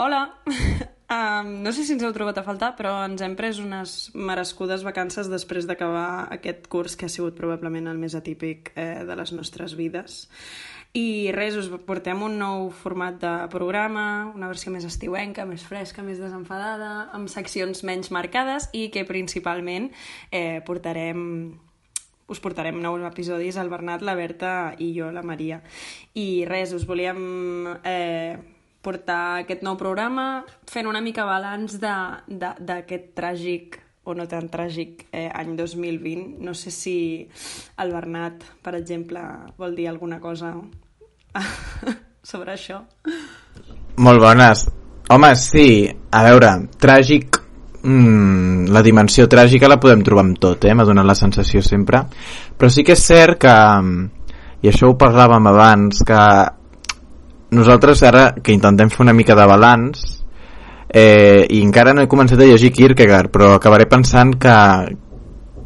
Hola! Um, no sé si ens heu trobat a faltar, però ens hem pres unes merescudes vacances després d'acabar aquest curs que ha sigut probablement el més atípic eh, de les nostres vides. I res, us portem un nou format de programa, una versió més estiuenca, més fresca, més desenfadada, amb seccions menys marcades i que principalment eh, portarem us portarem nous episodis, el Bernat, la Berta i jo, la Maria. I res, us volíem eh, portar aquest nou programa fent una mica balanç d'aquest tràgic o no tan tràgic eh, any 2020. No sé si el Bernat, per exemple, vol dir alguna cosa sobre això. Molt bones. Home, sí, a veure, tràgic mm, la dimensió tràgica la podem trobar amb tot, eh? m'ha donat la sensació sempre però sí que és cert que i això ho parlàvem abans que nosaltres ara que intentem fer una mica de balanç eh, i encara no he començat a llegir Kierkegaard però acabaré pensant que,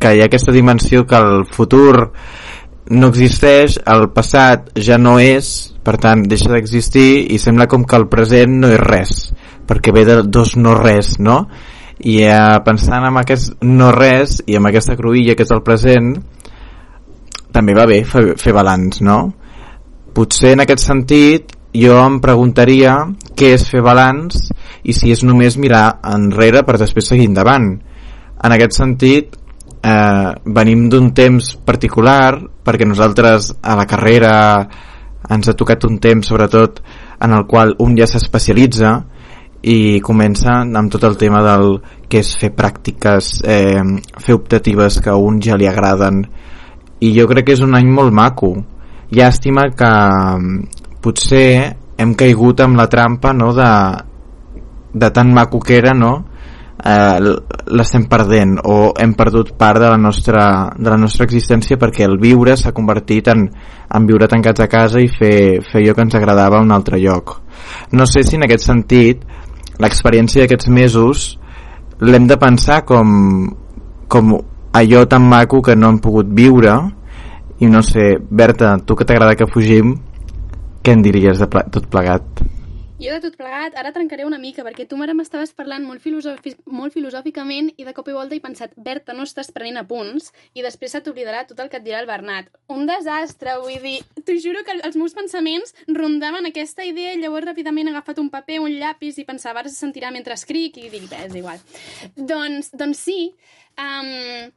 que hi ha aquesta dimensió que el futur no existeix, el passat ja no és, per tant deixa d'existir i sembla com que el present no és res perquè ve de dos no res no? i eh, pensant en aquest no res i amb aquesta cruïlla que és el present també va bé fer, fer balanç no? potser en aquest sentit jo em preguntaria què és fer balanç i si és només mirar enrere per després seguir endavant. En aquest sentit eh, venim d'un temps particular perquè nosaltres a la carrera ens ha tocat un temps sobretot en el qual un ja s'especialitza i comença amb tot el tema del que és fer pràctiques eh, fer optatives que a un ja li agraden. I jo crec que és un any molt maco. Llàstima que potser hem caigut amb la trampa no, de, de tan maco que era no, eh, l'estem perdent o hem perdut part de la nostra, de la nostra existència perquè el viure s'ha convertit en, en viure tancats a casa i fer, fer allò que ens agradava a un altre lloc. No sé si en aquest sentit l'experiència d'aquests mesos l'hem de pensar com, com allò tan maco que no hem pogut viure i no sé, Berta, tu que t'agrada que fugim què en diries de ple tot plegat? Jo de tot plegat, ara trencaré una mica, perquè tu, mare, m'estaves parlant molt, filosòfic, molt filosòficament i de cop i volta he pensat, Berta, no estàs prenent apunts i després se t'oblidarà tot el que et dirà el Bernat. Un desastre, vull dir, t'ho juro que els meus pensaments rondaven aquesta idea i llavors ràpidament he agafat un paper, un llapis i pensava, ara se sentirà mentre escric i dic, és igual. doncs, doncs sí, um,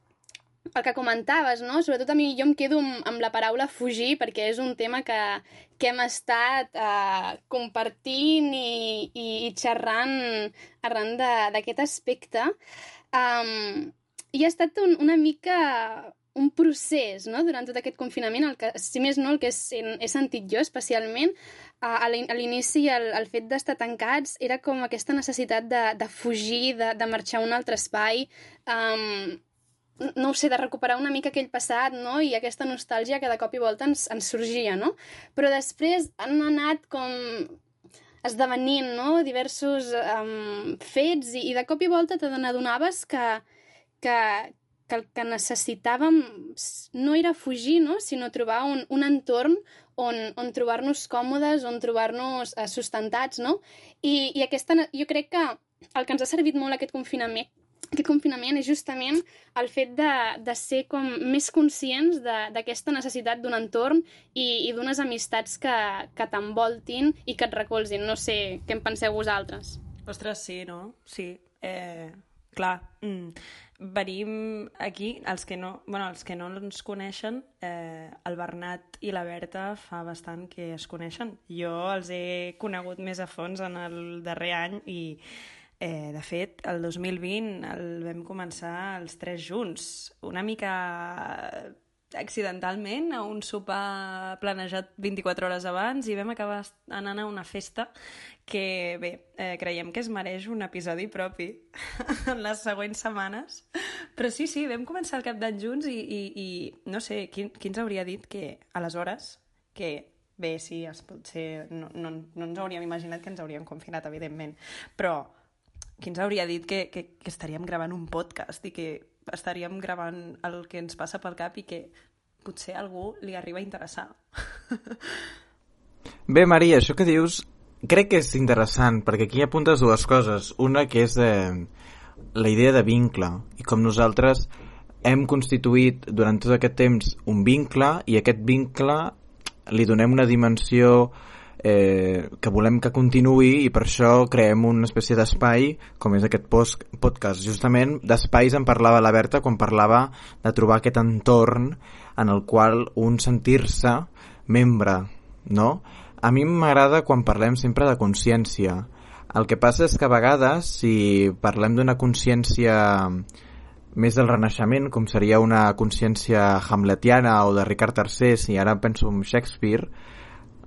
el que comentaves, no? Sobretot a mi jo em quedo amb, amb la paraula fugir perquè és un tema que, que hem estat uh, compartint i, i, i xerrant arran d'aquest aspecte. Um, I ha estat un, una mica un procés no? durant tot aquest confinament, el que, si més no el que he, he sentit jo especialment, a l'inici el, el fet d'estar tancats era com aquesta necessitat de, de fugir, de, de marxar a un altre espai, um, no ho sé, de recuperar una mica aquell passat, no? I aquesta nostàlgia que de cop i volta ens, ens sorgia, no? Però després han anat com esdevenint, no? Diversos um, fets i, i de cop i volta te que, que, que el que necessitàvem no era fugir, no? sinó trobar un, un entorn on, on trobar-nos còmodes, on trobar-nos uh, sustentats, no? I, I aquesta, jo crec que el que ens ha servit molt aquest confinament, aquest confinament és justament el fet de, de ser com més conscients d'aquesta necessitat d'un entorn i, i d'unes amistats que, que t'envoltin i que et recolzin. No sé què en penseu vosaltres. Ostres, sí, no? Sí. Eh, clar, mm. venim aquí, els que no, bueno, els que no ens coneixen, eh, el Bernat i la Berta fa bastant que es coneixen. Jo els he conegut més a fons en el darrer any i Eh, de fet, el 2020 el vam començar els tres junts, una mica accidentalment a un sopar planejat 24 hores abans i vam acabar anant a una festa que, bé, eh, creiem que es mereix un episodi propi en les següents setmanes. Però sí, sí, vam començar el cap d'any junts i, i, i no sé, qui, qui ens hauria dit que aleshores, que bé, sí, es pot ser, no, no, no ens hauríem imaginat que ens hauríem confinat, evidentment, però qui ens hauria dit que, que, que estaríem gravant un podcast i que estaríem gravant el que ens passa pel cap i que potser a algú li arriba a interessar. Bé, Maria, això que dius crec que és interessant, perquè aquí apuntes dues coses. Una que és eh, la idea de vincle, i com nosaltres hem constituït durant tot aquest temps un vincle, i aquest vincle li donem una dimensió eh, que volem que continuï i per això creem una espècie d'espai com és aquest post podcast. Justament d'espais en parlava la Berta quan parlava de trobar aquest entorn en el qual un sentir-se membre, no? A mi m'agrada quan parlem sempre de consciència. El que passa és que a vegades, si parlem d'una consciència més del Renaixement, com seria una consciència hamletiana o de Ricard III, si ara penso en Shakespeare,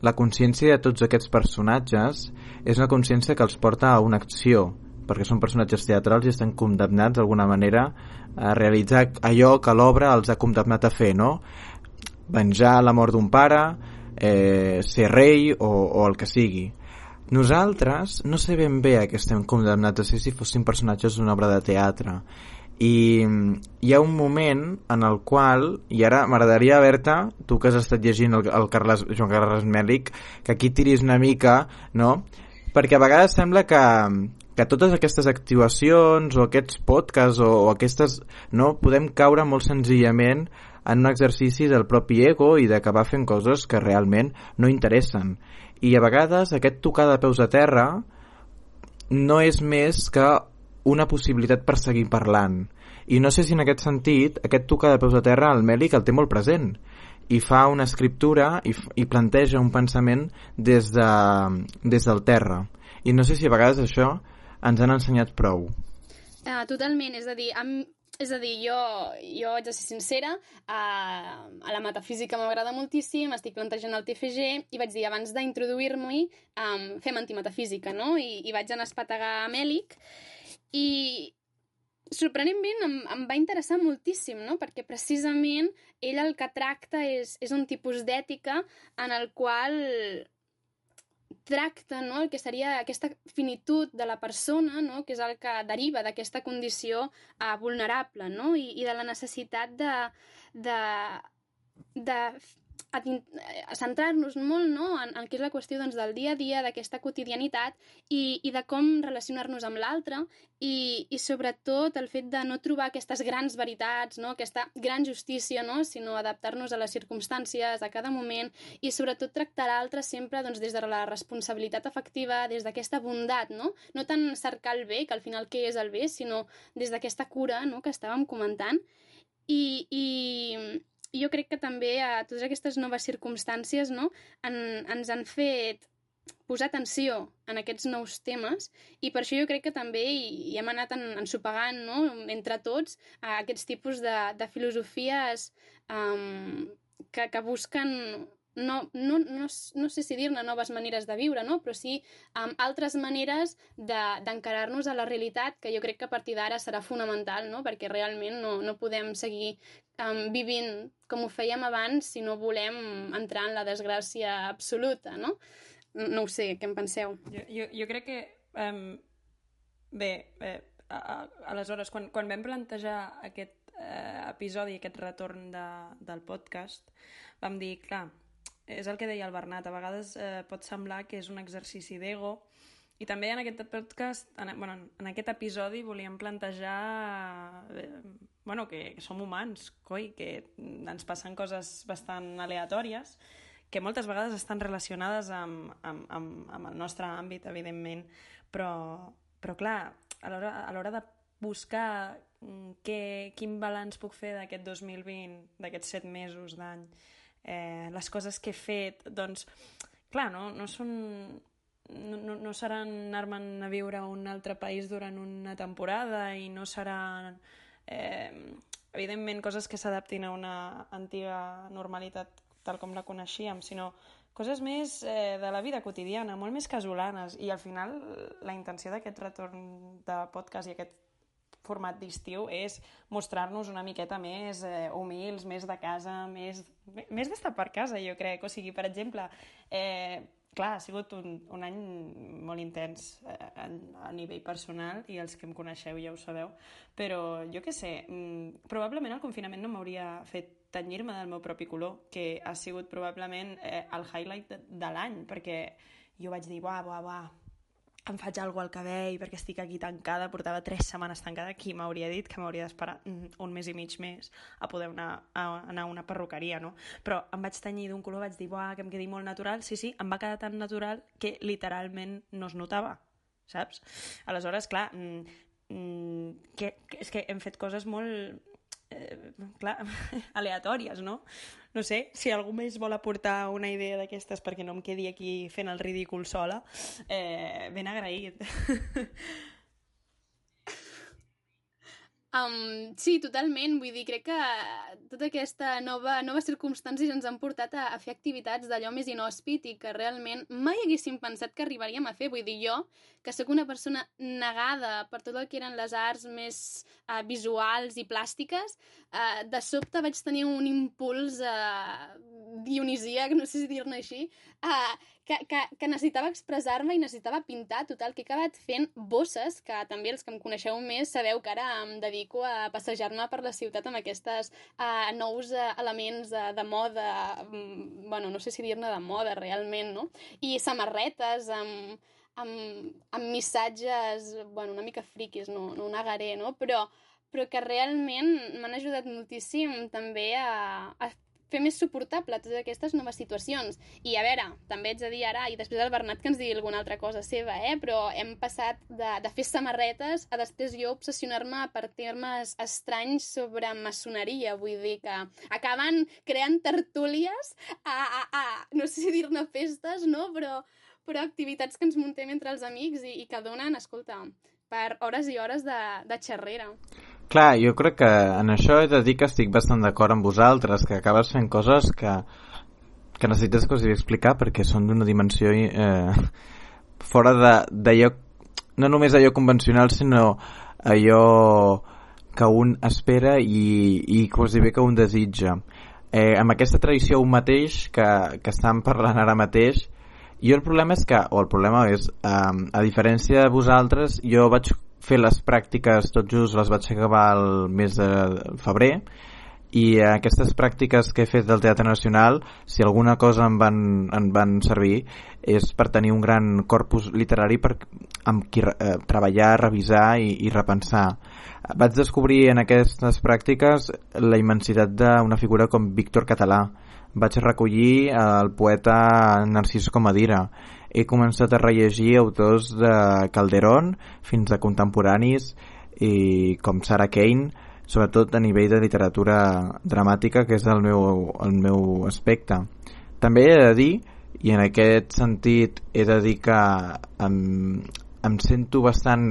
la consciència de tots aquests personatges és una consciència que els porta a una acció, perquè són personatges teatrals i estan condemnats d'alguna manera a realitzar allò que l'obra els ha condemnat a fer, no? Venjar la mort d'un pare, eh, ser rei o, o el que sigui. Nosaltres no sé ben bé a què estem condemnats a ser si fossin personatges d'una obra de teatre i hi ha un moment en el qual, i ara m'agradaria, Berta, tu que has estat llegint el, el Carles, Joan Carles Mèlic, que aquí tiris una mica, no? Perquè a vegades sembla que, que totes aquestes activacions o aquests podcasts o, o aquestes, no, podem caure molt senzillament en un exercici del propi ego i d'acabar fent coses que realment no interessen. I a vegades aquest tocar de peus a terra no és més que una possibilitat per seguir parlant. I no sé si en aquest sentit, aquest tocar de peus a terra, el Mèlic el té molt present i fa una escriptura i, i planteja un pensament des, de, des del terra. I no sé si a vegades això ens han ensenyat prou. Uh, totalment, és a dir, amb, és a dir, jo, jo haig de ser sincera, a, a la metafísica m'agrada moltíssim, estic plantejant el TFG i vaig dir, abans d'introduir-m'hi, um, fem antimetafísica, no? I, i vaig anar a espetegar a Mèlic i sorprenentment em, em va interessar moltíssim, no? perquè precisament ell el que tracta és, és un tipus d'ètica en el qual tracta no? el que seria aquesta finitud de la persona, no? que és el que deriva d'aquesta condició uh, vulnerable no? I, i de la necessitat de, de, de a, a centrar-nos molt no? en, en què és la qüestió doncs, del dia a dia, d'aquesta quotidianitat i, i de com relacionar-nos amb l'altre i, i sobretot el fet de no trobar aquestes grans veritats, no? aquesta gran justícia, no? sinó adaptar-nos a les circumstàncies a cada moment i sobretot tractar l'altre sempre doncs, des de la responsabilitat afectiva, des d'aquesta bondat, no? no tant cercar el bé, que al final què és el bé, sinó des d'aquesta cura no? que estàvem comentant i, i, jo crec que també a totes aquestes noves circumstàncies no, en, ens han fet posar atenció en aquests nous temes i per això jo crec que també hi, hi hem anat en, ensopegant no? entre tots aquests tipus de, de filosofies um, que, que busquen no, no, no, no sé si dir-ne noves maneres de viure, no? però sí amb altres maneres d'encarar-nos de, a la realitat, que jo crec que a partir d'ara serà fonamental, no? perquè realment no, no podem seguir um, vivint com ho fèiem abans si no volem entrar en la desgràcia absoluta. No, no ho sé, què en penseu? Jo, jo, jo crec que... Um, bé, eh, a, a, aleshores, quan, quan vam plantejar aquest eh, episodi, aquest retorn de, del podcast, vam dir, clar, és el que deia el Bernat, a vegades eh, pot semblar que és un exercici d'ego. I també en aquest podcast, en, bueno, en aquest episodi volíem plantejar eh, bueno, que, que som humans, coi, que ens passen coses bastant aleatòries que moltes vegades estan relacionades amb, amb, amb, amb el nostre àmbit, evidentment, però, però clar, a l'hora de buscar mm, què, quin balanç puc fer d'aquest 2020, d'aquests set mesos d'any, eh, les coses que he fet, doncs, clar, no, no són... No, no, no seran anar-me'n a viure a un altre país durant una temporada i no seran, eh, evidentment, coses que s'adaptin a una antiga normalitat tal com la coneixíem, sinó coses més eh, de la vida quotidiana, molt més casolanes. I al final la intenció d'aquest retorn de podcast i aquest format d'estiu és mostrar-nos una miqueta més eh, humils, més de casa, més, més d'estar per casa, jo crec. O sigui, per exemple, eh, clar, ha sigut un, un any molt intens eh, a, a nivell personal i els que em coneixeu ja ho sabeu, però jo què sé, mm, probablement el confinament no m'hauria fet tenyir-me del meu propi color, que ha sigut probablement eh, el highlight de, de l'any, perquè jo vaig dir, buah, buah, buah, em faig alguna al cabell perquè estic aquí tancada, portava tres setmanes tancada, qui m'hauria dit que m'hauria d'esperar mm, un mes i mig més a poder anar a, anar a una perruqueria, no? Però em vaig tenyir d'un color, vaig dir, buah, que em quedi molt natural, sí, sí, em va quedar tan natural que literalment no es notava, saps? Aleshores, clar, mm, mm, que, que, és que hem fet coses molt eh, clar, aleatòries, no? No sé, si algú més vol aportar una idea d'aquestes perquè no em quedi aquí fent el ridícul sola, eh, ben agraït. Um, sí, totalment. Vull dir, crec que tota aquesta nova, noves circumstàncies ens han portat a, a fer activitats d'allò més inhòspit i que realment mai haguéssim pensat que arribaríem a fer. Vull dir, jo, que sóc una persona negada per tot el que eren les arts més uh, visuals i plàstiques, uh, de sobte vaig tenir un impuls uh, dionisíac, no sé si dir-ne així, uh, que, que, que necessitava expressar-me i necessitava pintar, total, que he acabat fent bosses, que també els que em coneixeu més sabeu que ara em dedico a passejar-me per la ciutat amb aquestes uh, nous uh, elements uh, de moda, um, bueno, no sé si dir-ne de moda realment, no? I samarretes amb, amb, amb missatges, bueno, una mica friquis, no, no negaré, no? Però, però que realment m'han ajudat moltíssim també a, a fer més suportable totes aquestes noves situacions. I a veure, també ets de dir ara, i després el Bernat que ens digui alguna altra cosa seva, eh? però hem passat de, de fer samarretes a després jo obsessionar-me per termes estranys sobre maçoneria, vull dir que acaben creant tertúlies a, a, a no sé si dir-ne festes, no? però, però activitats que ens muntem entre els amics i, i que donen, escolta, per hores i hores de, de xerrera. Clar, jo crec que en això he de dir que estic bastant d'acord amb vosaltres, que acabes fent coses que, que necessites que us hi explicar perquè són d'una dimensió eh, fora d'allò, no només allò convencional, sinó allò que un espera i, i quasi bé que un desitja. Eh, amb aquesta tradició un mateix que, que estan parlant ara mateix, jo el problema és que, o el problema és, eh, a diferència de vosaltres, jo vaig fer les pràctiques tot just les vaig acabar el mes de febrer i aquestes pràctiques que he fet del Teatre Nacional, si alguna cosa em van, em van servir, és per tenir un gran corpus literari per, amb qui eh, treballar, revisar i, i repensar. Vaig descobrir en aquestes pràctiques la immensitat d'una figura com Víctor Català. Vaig recollir el poeta Narcís Comadira. He començat a rellegir autors de Calderón fins a contemporanis i com Sarah Kane sobretot a nivell de literatura dramàtica que és el meu, el meu aspecte. També he de dir i en aquest sentit he de dir que em, em sento bastant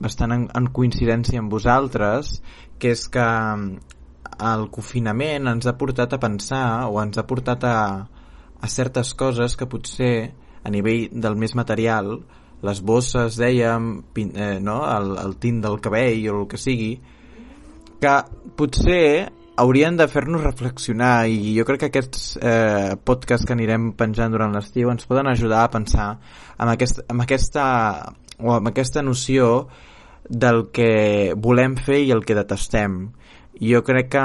bastant en, en coincidència amb vosaltres que és que el confinament ens ha portat a pensar o ens ha portat a, a certes coses que potser a nivell del més material les bosses, dèiem, eh, no? el, el tint del cabell o el que sigui, que potser haurien de fer-nos reflexionar i jo crec que aquests eh, podcasts que anirem penjant durant l'estiu ens poden ajudar a pensar amb, aquest, amb, aquesta, o amb aquesta noció del que volem fer i el que detestem jo crec que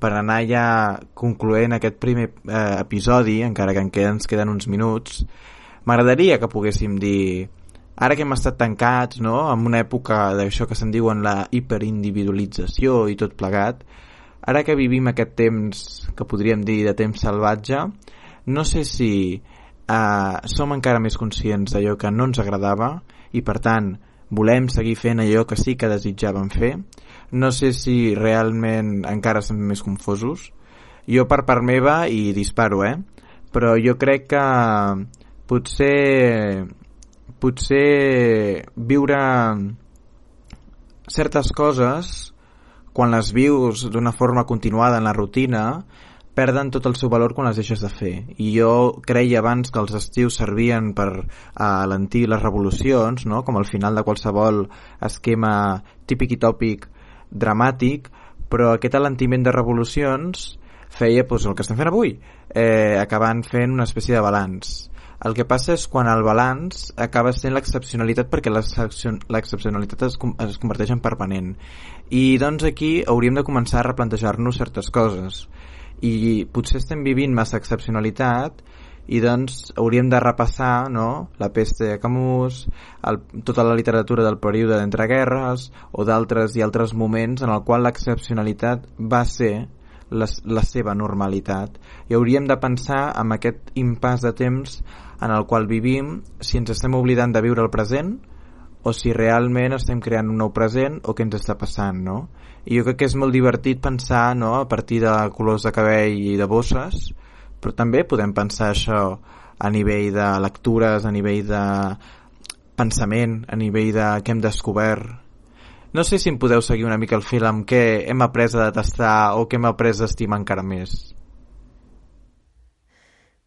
per anar ja concloent aquest primer eh, episodi, encara que en queden, ens queden uns minuts, m'agradaria que poguéssim dir ara que hem estat tancats no, en una època d'això que se'n diuen la hiperindividualització i tot plegat, ara que vivim aquest temps que podríem dir de temps salvatge, no sé si eh, som encara més conscients d'allò que no ens agradava i per tant volem seguir fent allò que sí que desitjàvem fer. No sé si realment encara estem més confosos. Jo per part meva i disparo eh però jo crec que potser potser viure certes coses quan les vius d'una forma continuada en la rutina perden tot el seu valor quan les deixes de fer. I jo creia abans que els estius servien per alentir les revolucions, no? com al final de qualsevol esquema típic i tòpic dramàtic, però aquest alentiment de revolucions feia doncs, el que estem fent avui, eh, acabant fent una espècie de balanç. El que passa és quan el balanç acaba sent l'excepcionalitat perquè l'excepcionalitat es, es converteix en permanent. I doncs aquí hauríem de començar a replantejar-nos certes coses. I potser estem vivint massa excepcionalitat i doncs hauríem de repassar no? la peste de Camus, el, tota la literatura del període d'entreguerres o d'altres i altres moments en el qual l'excepcionalitat va ser la, la seva normalitat i hauríem de pensar en aquest impàs de temps en el qual vivim si ens estem oblidant de viure el present o si realment estem creant un nou present o què ens està passant, no? I jo crec que és molt divertit pensar no, a partir de colors de cabell i de bosses, però també podem pensar això a nivell de lectures, a nivell de pensament, a nivell de què hem descobert. No sé si em podeu seguir una mica el fil amb què hem après a detestar o què hem après a estimar encara més.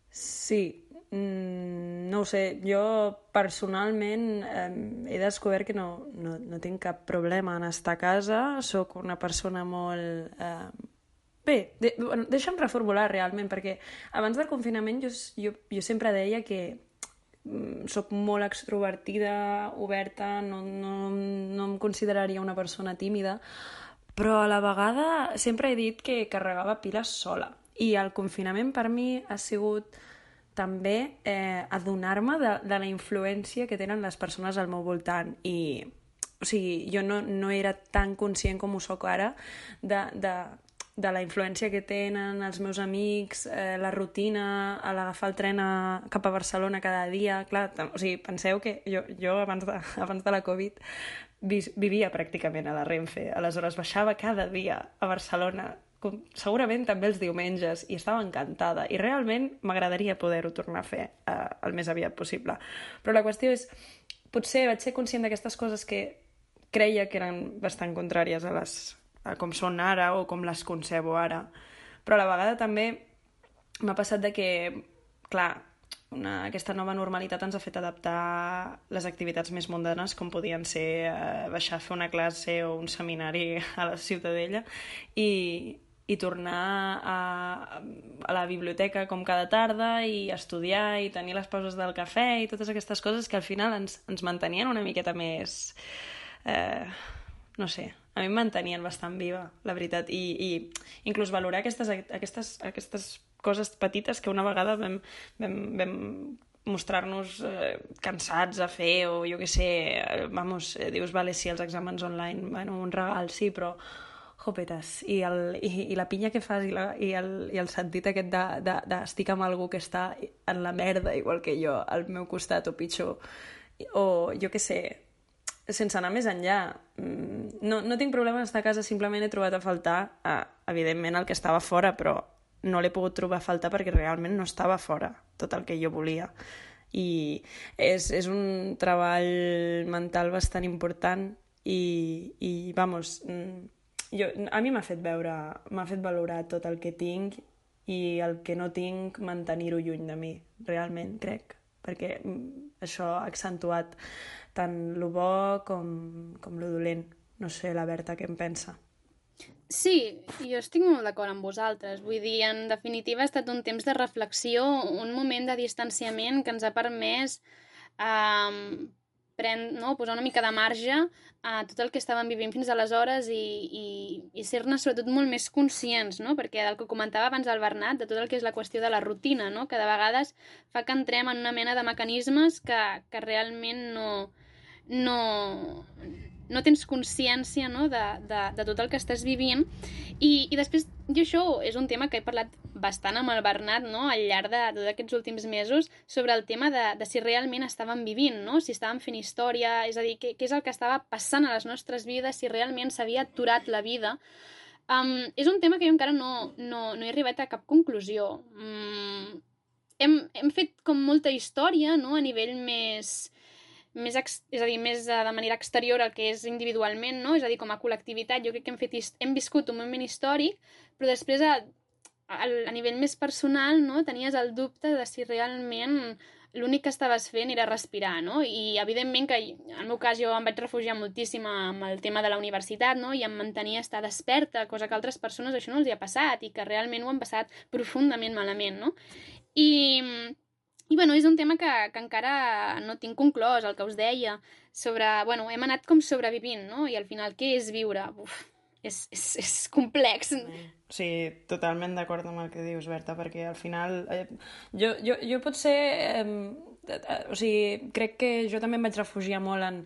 Sí, Mm, no ho sé, jo personalment eh, he descobert que no, no, no tinc cap problema en estar a casa, sóc una persona molt... Eh, bé, de, bueno, deixa'm reformular realment, perquè abans del confinament jo, jo, jo sempre deia que mm, sóc molt extrovertida, oberta, no, no, no em consideraria una persona tímida, però a la vegada sempre he dit que carregava piles sola. I el confinament per mi ha sigut també eh, adonar-me de, de la influència que tenen les persones al meu voltant i o sigui, jo no, no era tan conscient com ho sóc ara de, de, de la influència que tenen els meus amics, eh, la rutina, l'agafar el tren a, cap a Barcelona cada dia. Clar, o sigui, penseu que jo, jo abans, de, abans de la Covid vivia pràcticament a la Renfe, aleshores baixava cada dia a Barcelona com segurament també els diumenges, i estava encantada. I realment m'agradaria poder-ho tornar a fer eh, el més aviat possible. Però la qüestió és, potser vaig ser conscient d'aquestes coses que creia que eren bastant contràries a, les, a com són ara o com les concebo ara. Però a la vegada també m'ha passat de que, clar, una, aquesta nova normalitat ens ha fet adaptar les activitats més mundanes com podien ser eh, baixar a fer una classe o un seminari a la Ciutadella i, i tornar a, a la biblioteca com cada tarda i estudiar i tenir les pauses del cafè i totes aquestes coses que al final ens, ens mantenien una miqueta més... Eh, no sé, a mi em mantenien bastant viva, la veritat, i, i inclús valorar aquestes, aquestes, aquestes coses petites que una vegada vam, vam, vam mostrar-nos eh, cansats a fer o jo què sé, eh, vamos, eh, dius, vale, sí, els exàmens online, bueno, un regal, sí, però jopetes, i, el, i, i la pinya que fas i, la, i, el, i el sentit aquest d'estic de, de, de amb algú que està en la merda igual que jo, al meu costat o pitjor, o jo què sé, sense anar més enllà. Mm, no, no tinc problema d'estar a casa, simplement he trobat a faltar, eh, evidentment, el que estava fora, però no l'he pogut trobar a faltar perquè realment no estava fora tot el que jo volia. I és, és un treball mental bastant important i, i vamos, mm, jo, a mi m'ha fet veure, m'ha fet valorar tot el que tinc i el que no tinc mantenir-ho lluny de mi, realment, crec, perquè mm, això ha accentuat tant lo bo com, com lo dolent. No sé, la Berta, què em pensa? Sí, jo estic molt d'acord amb vosaltres. Vull dir, en definitiva ha estat un temps de reflexió, un moment de distanciament que ens ha permès eh, pren, no, posar una mica de marge a tot el que estàvem vivint fins aleshores i, i, i ser-ne sobretot molt més conscients, no? perquè del que comentava abans el Bernat, de tot el que és la qüestió de la rutina, no? que de vegades fa que entrem en una mena de mecanismes que, que realment no, no, no tens consciència no, de, de, de tot el que estàs vivint. I, I després, jo això és un tema que he parlat bastant amb el Bernat no, al llarg de tots aquests últims mesos sobre el tema de, de si realment estàvem vivint, no? si estàvem fent història, és a dir, què, què és el que estava passant a les nostres vides, si realment s'havia aturat la vida. Um, és un tema que jo encara no, no, no he arribat a cap conclusió. Um, hem, hem fet com molta història no? a nivell més més, és a dir, més eh, de manera exterior al que és individualment, no? és a dir, com a col·lectivitat, jo crec que hem, fet, hem viscut un moment històric, però després a, a, a nivell més personal no? tenies el dubte de si realment l'únic que estaves fent era respirar, no? I evidentment que en el meu cas jo em vaig refugiar moltíssim amb el tema de la universitat, no? I em mantenia estar desperta, cosa que altres persones això no els hi ha passat i que realment ho han passat profundament malament, no? I i bueno, és un tema que, que encara no tinc conclòs, el que us deia, sobre... Bueno, hem anat com sobrevivint, no? I al final, què és viure? Uf, és, és, és complex. Sí, totalment d'acord amb el que dius, Berta, perquè al final... Eh, jo, jo, jo potser... Eh, o sigui, crec que jo també em vaig refugiar molt en,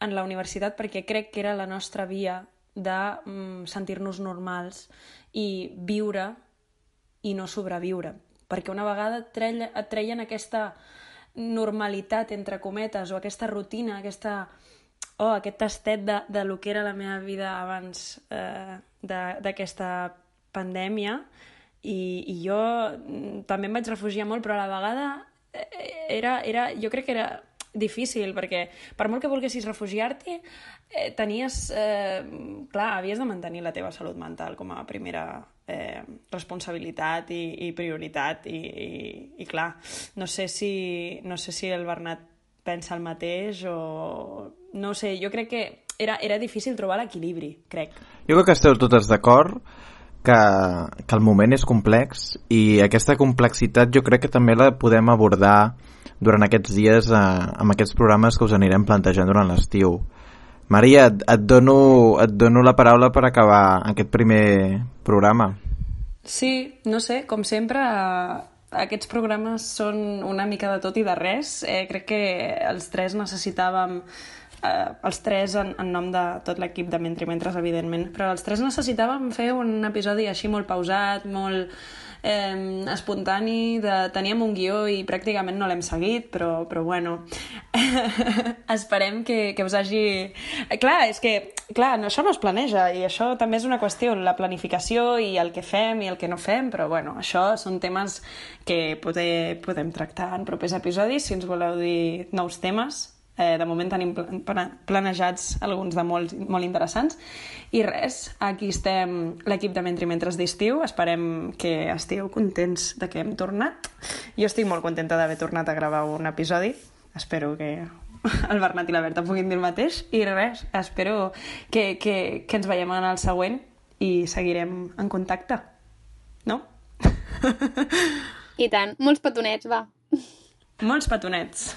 en la universitat perquè crec que era la nostra via de mm, sentir-nos normals i viure i no sobreviure. Perquè una vegada et, treien aquesta normalitat, entre cometes, o aquesta rutina, aquesta, oh, aquest tastet de, de lo que era la meva vida abans eh, d'aquesta pandèmia. I, i jo també em vaig refugiar molt, però a la vegada eh, era, era, jo crec que era difícil, perquè per molt que volguessis refugiar-t'hi, eh, tenies... Eh, clar, havies de mantenir la teva salut mental com a primera eh, responsabilitat i, i prioritat i, i, i clar, no sé, si, no sé si el Bernat pensa el mateix o... No sé, jo crec que era, era difícil trobar l'equilibri, crec. Jo crec que esteu totes d'acord que, que el moment és complex i aquesta complexitat jo crec que també la podem abordar durant aquests dies eh, amb aquests programes que us anirem plantejant durant l'estiu. Maria, et, et, dono, et dono la paraula per acabar aquest primer programa. Sí, no sé, com sempre, aquests programes són una mica de tot i de res. Eh, crec que els tres necessitàvem eh, els tres en, en nom de tot l'equip de Mentri Mentres, evidentment, però els tres necessitàvem fer un episodi així molt pausat, molt eh, espontani, de, teníem un guió i pràcticament no l'hem seguit, però, però bueno, esperem que, que us hagi... Clar, és que, clar, no, això no es planeja i això també és una qüestió, la planificació i el que fem i el que no fem, però bueno, això són temes que poder, podem tractar en propers episodis, si ens voleu dir nous temes, Eh, de moment tenim planejats alguns de molt, molt interessants. I res, aquí estem l'equip de Mentri Mentres d'estiu. Esperem que estigueu contents de que hem tornat. Jo estic molt contenta d'haver tornat a gravar un episodi. Espero que el Bernat i la Berta puguin dir el mateix. I res, espero que, que, que ens veiem en el següent i seguirem en contacte. No? I tant. Molts petonets, va. Molts petonets.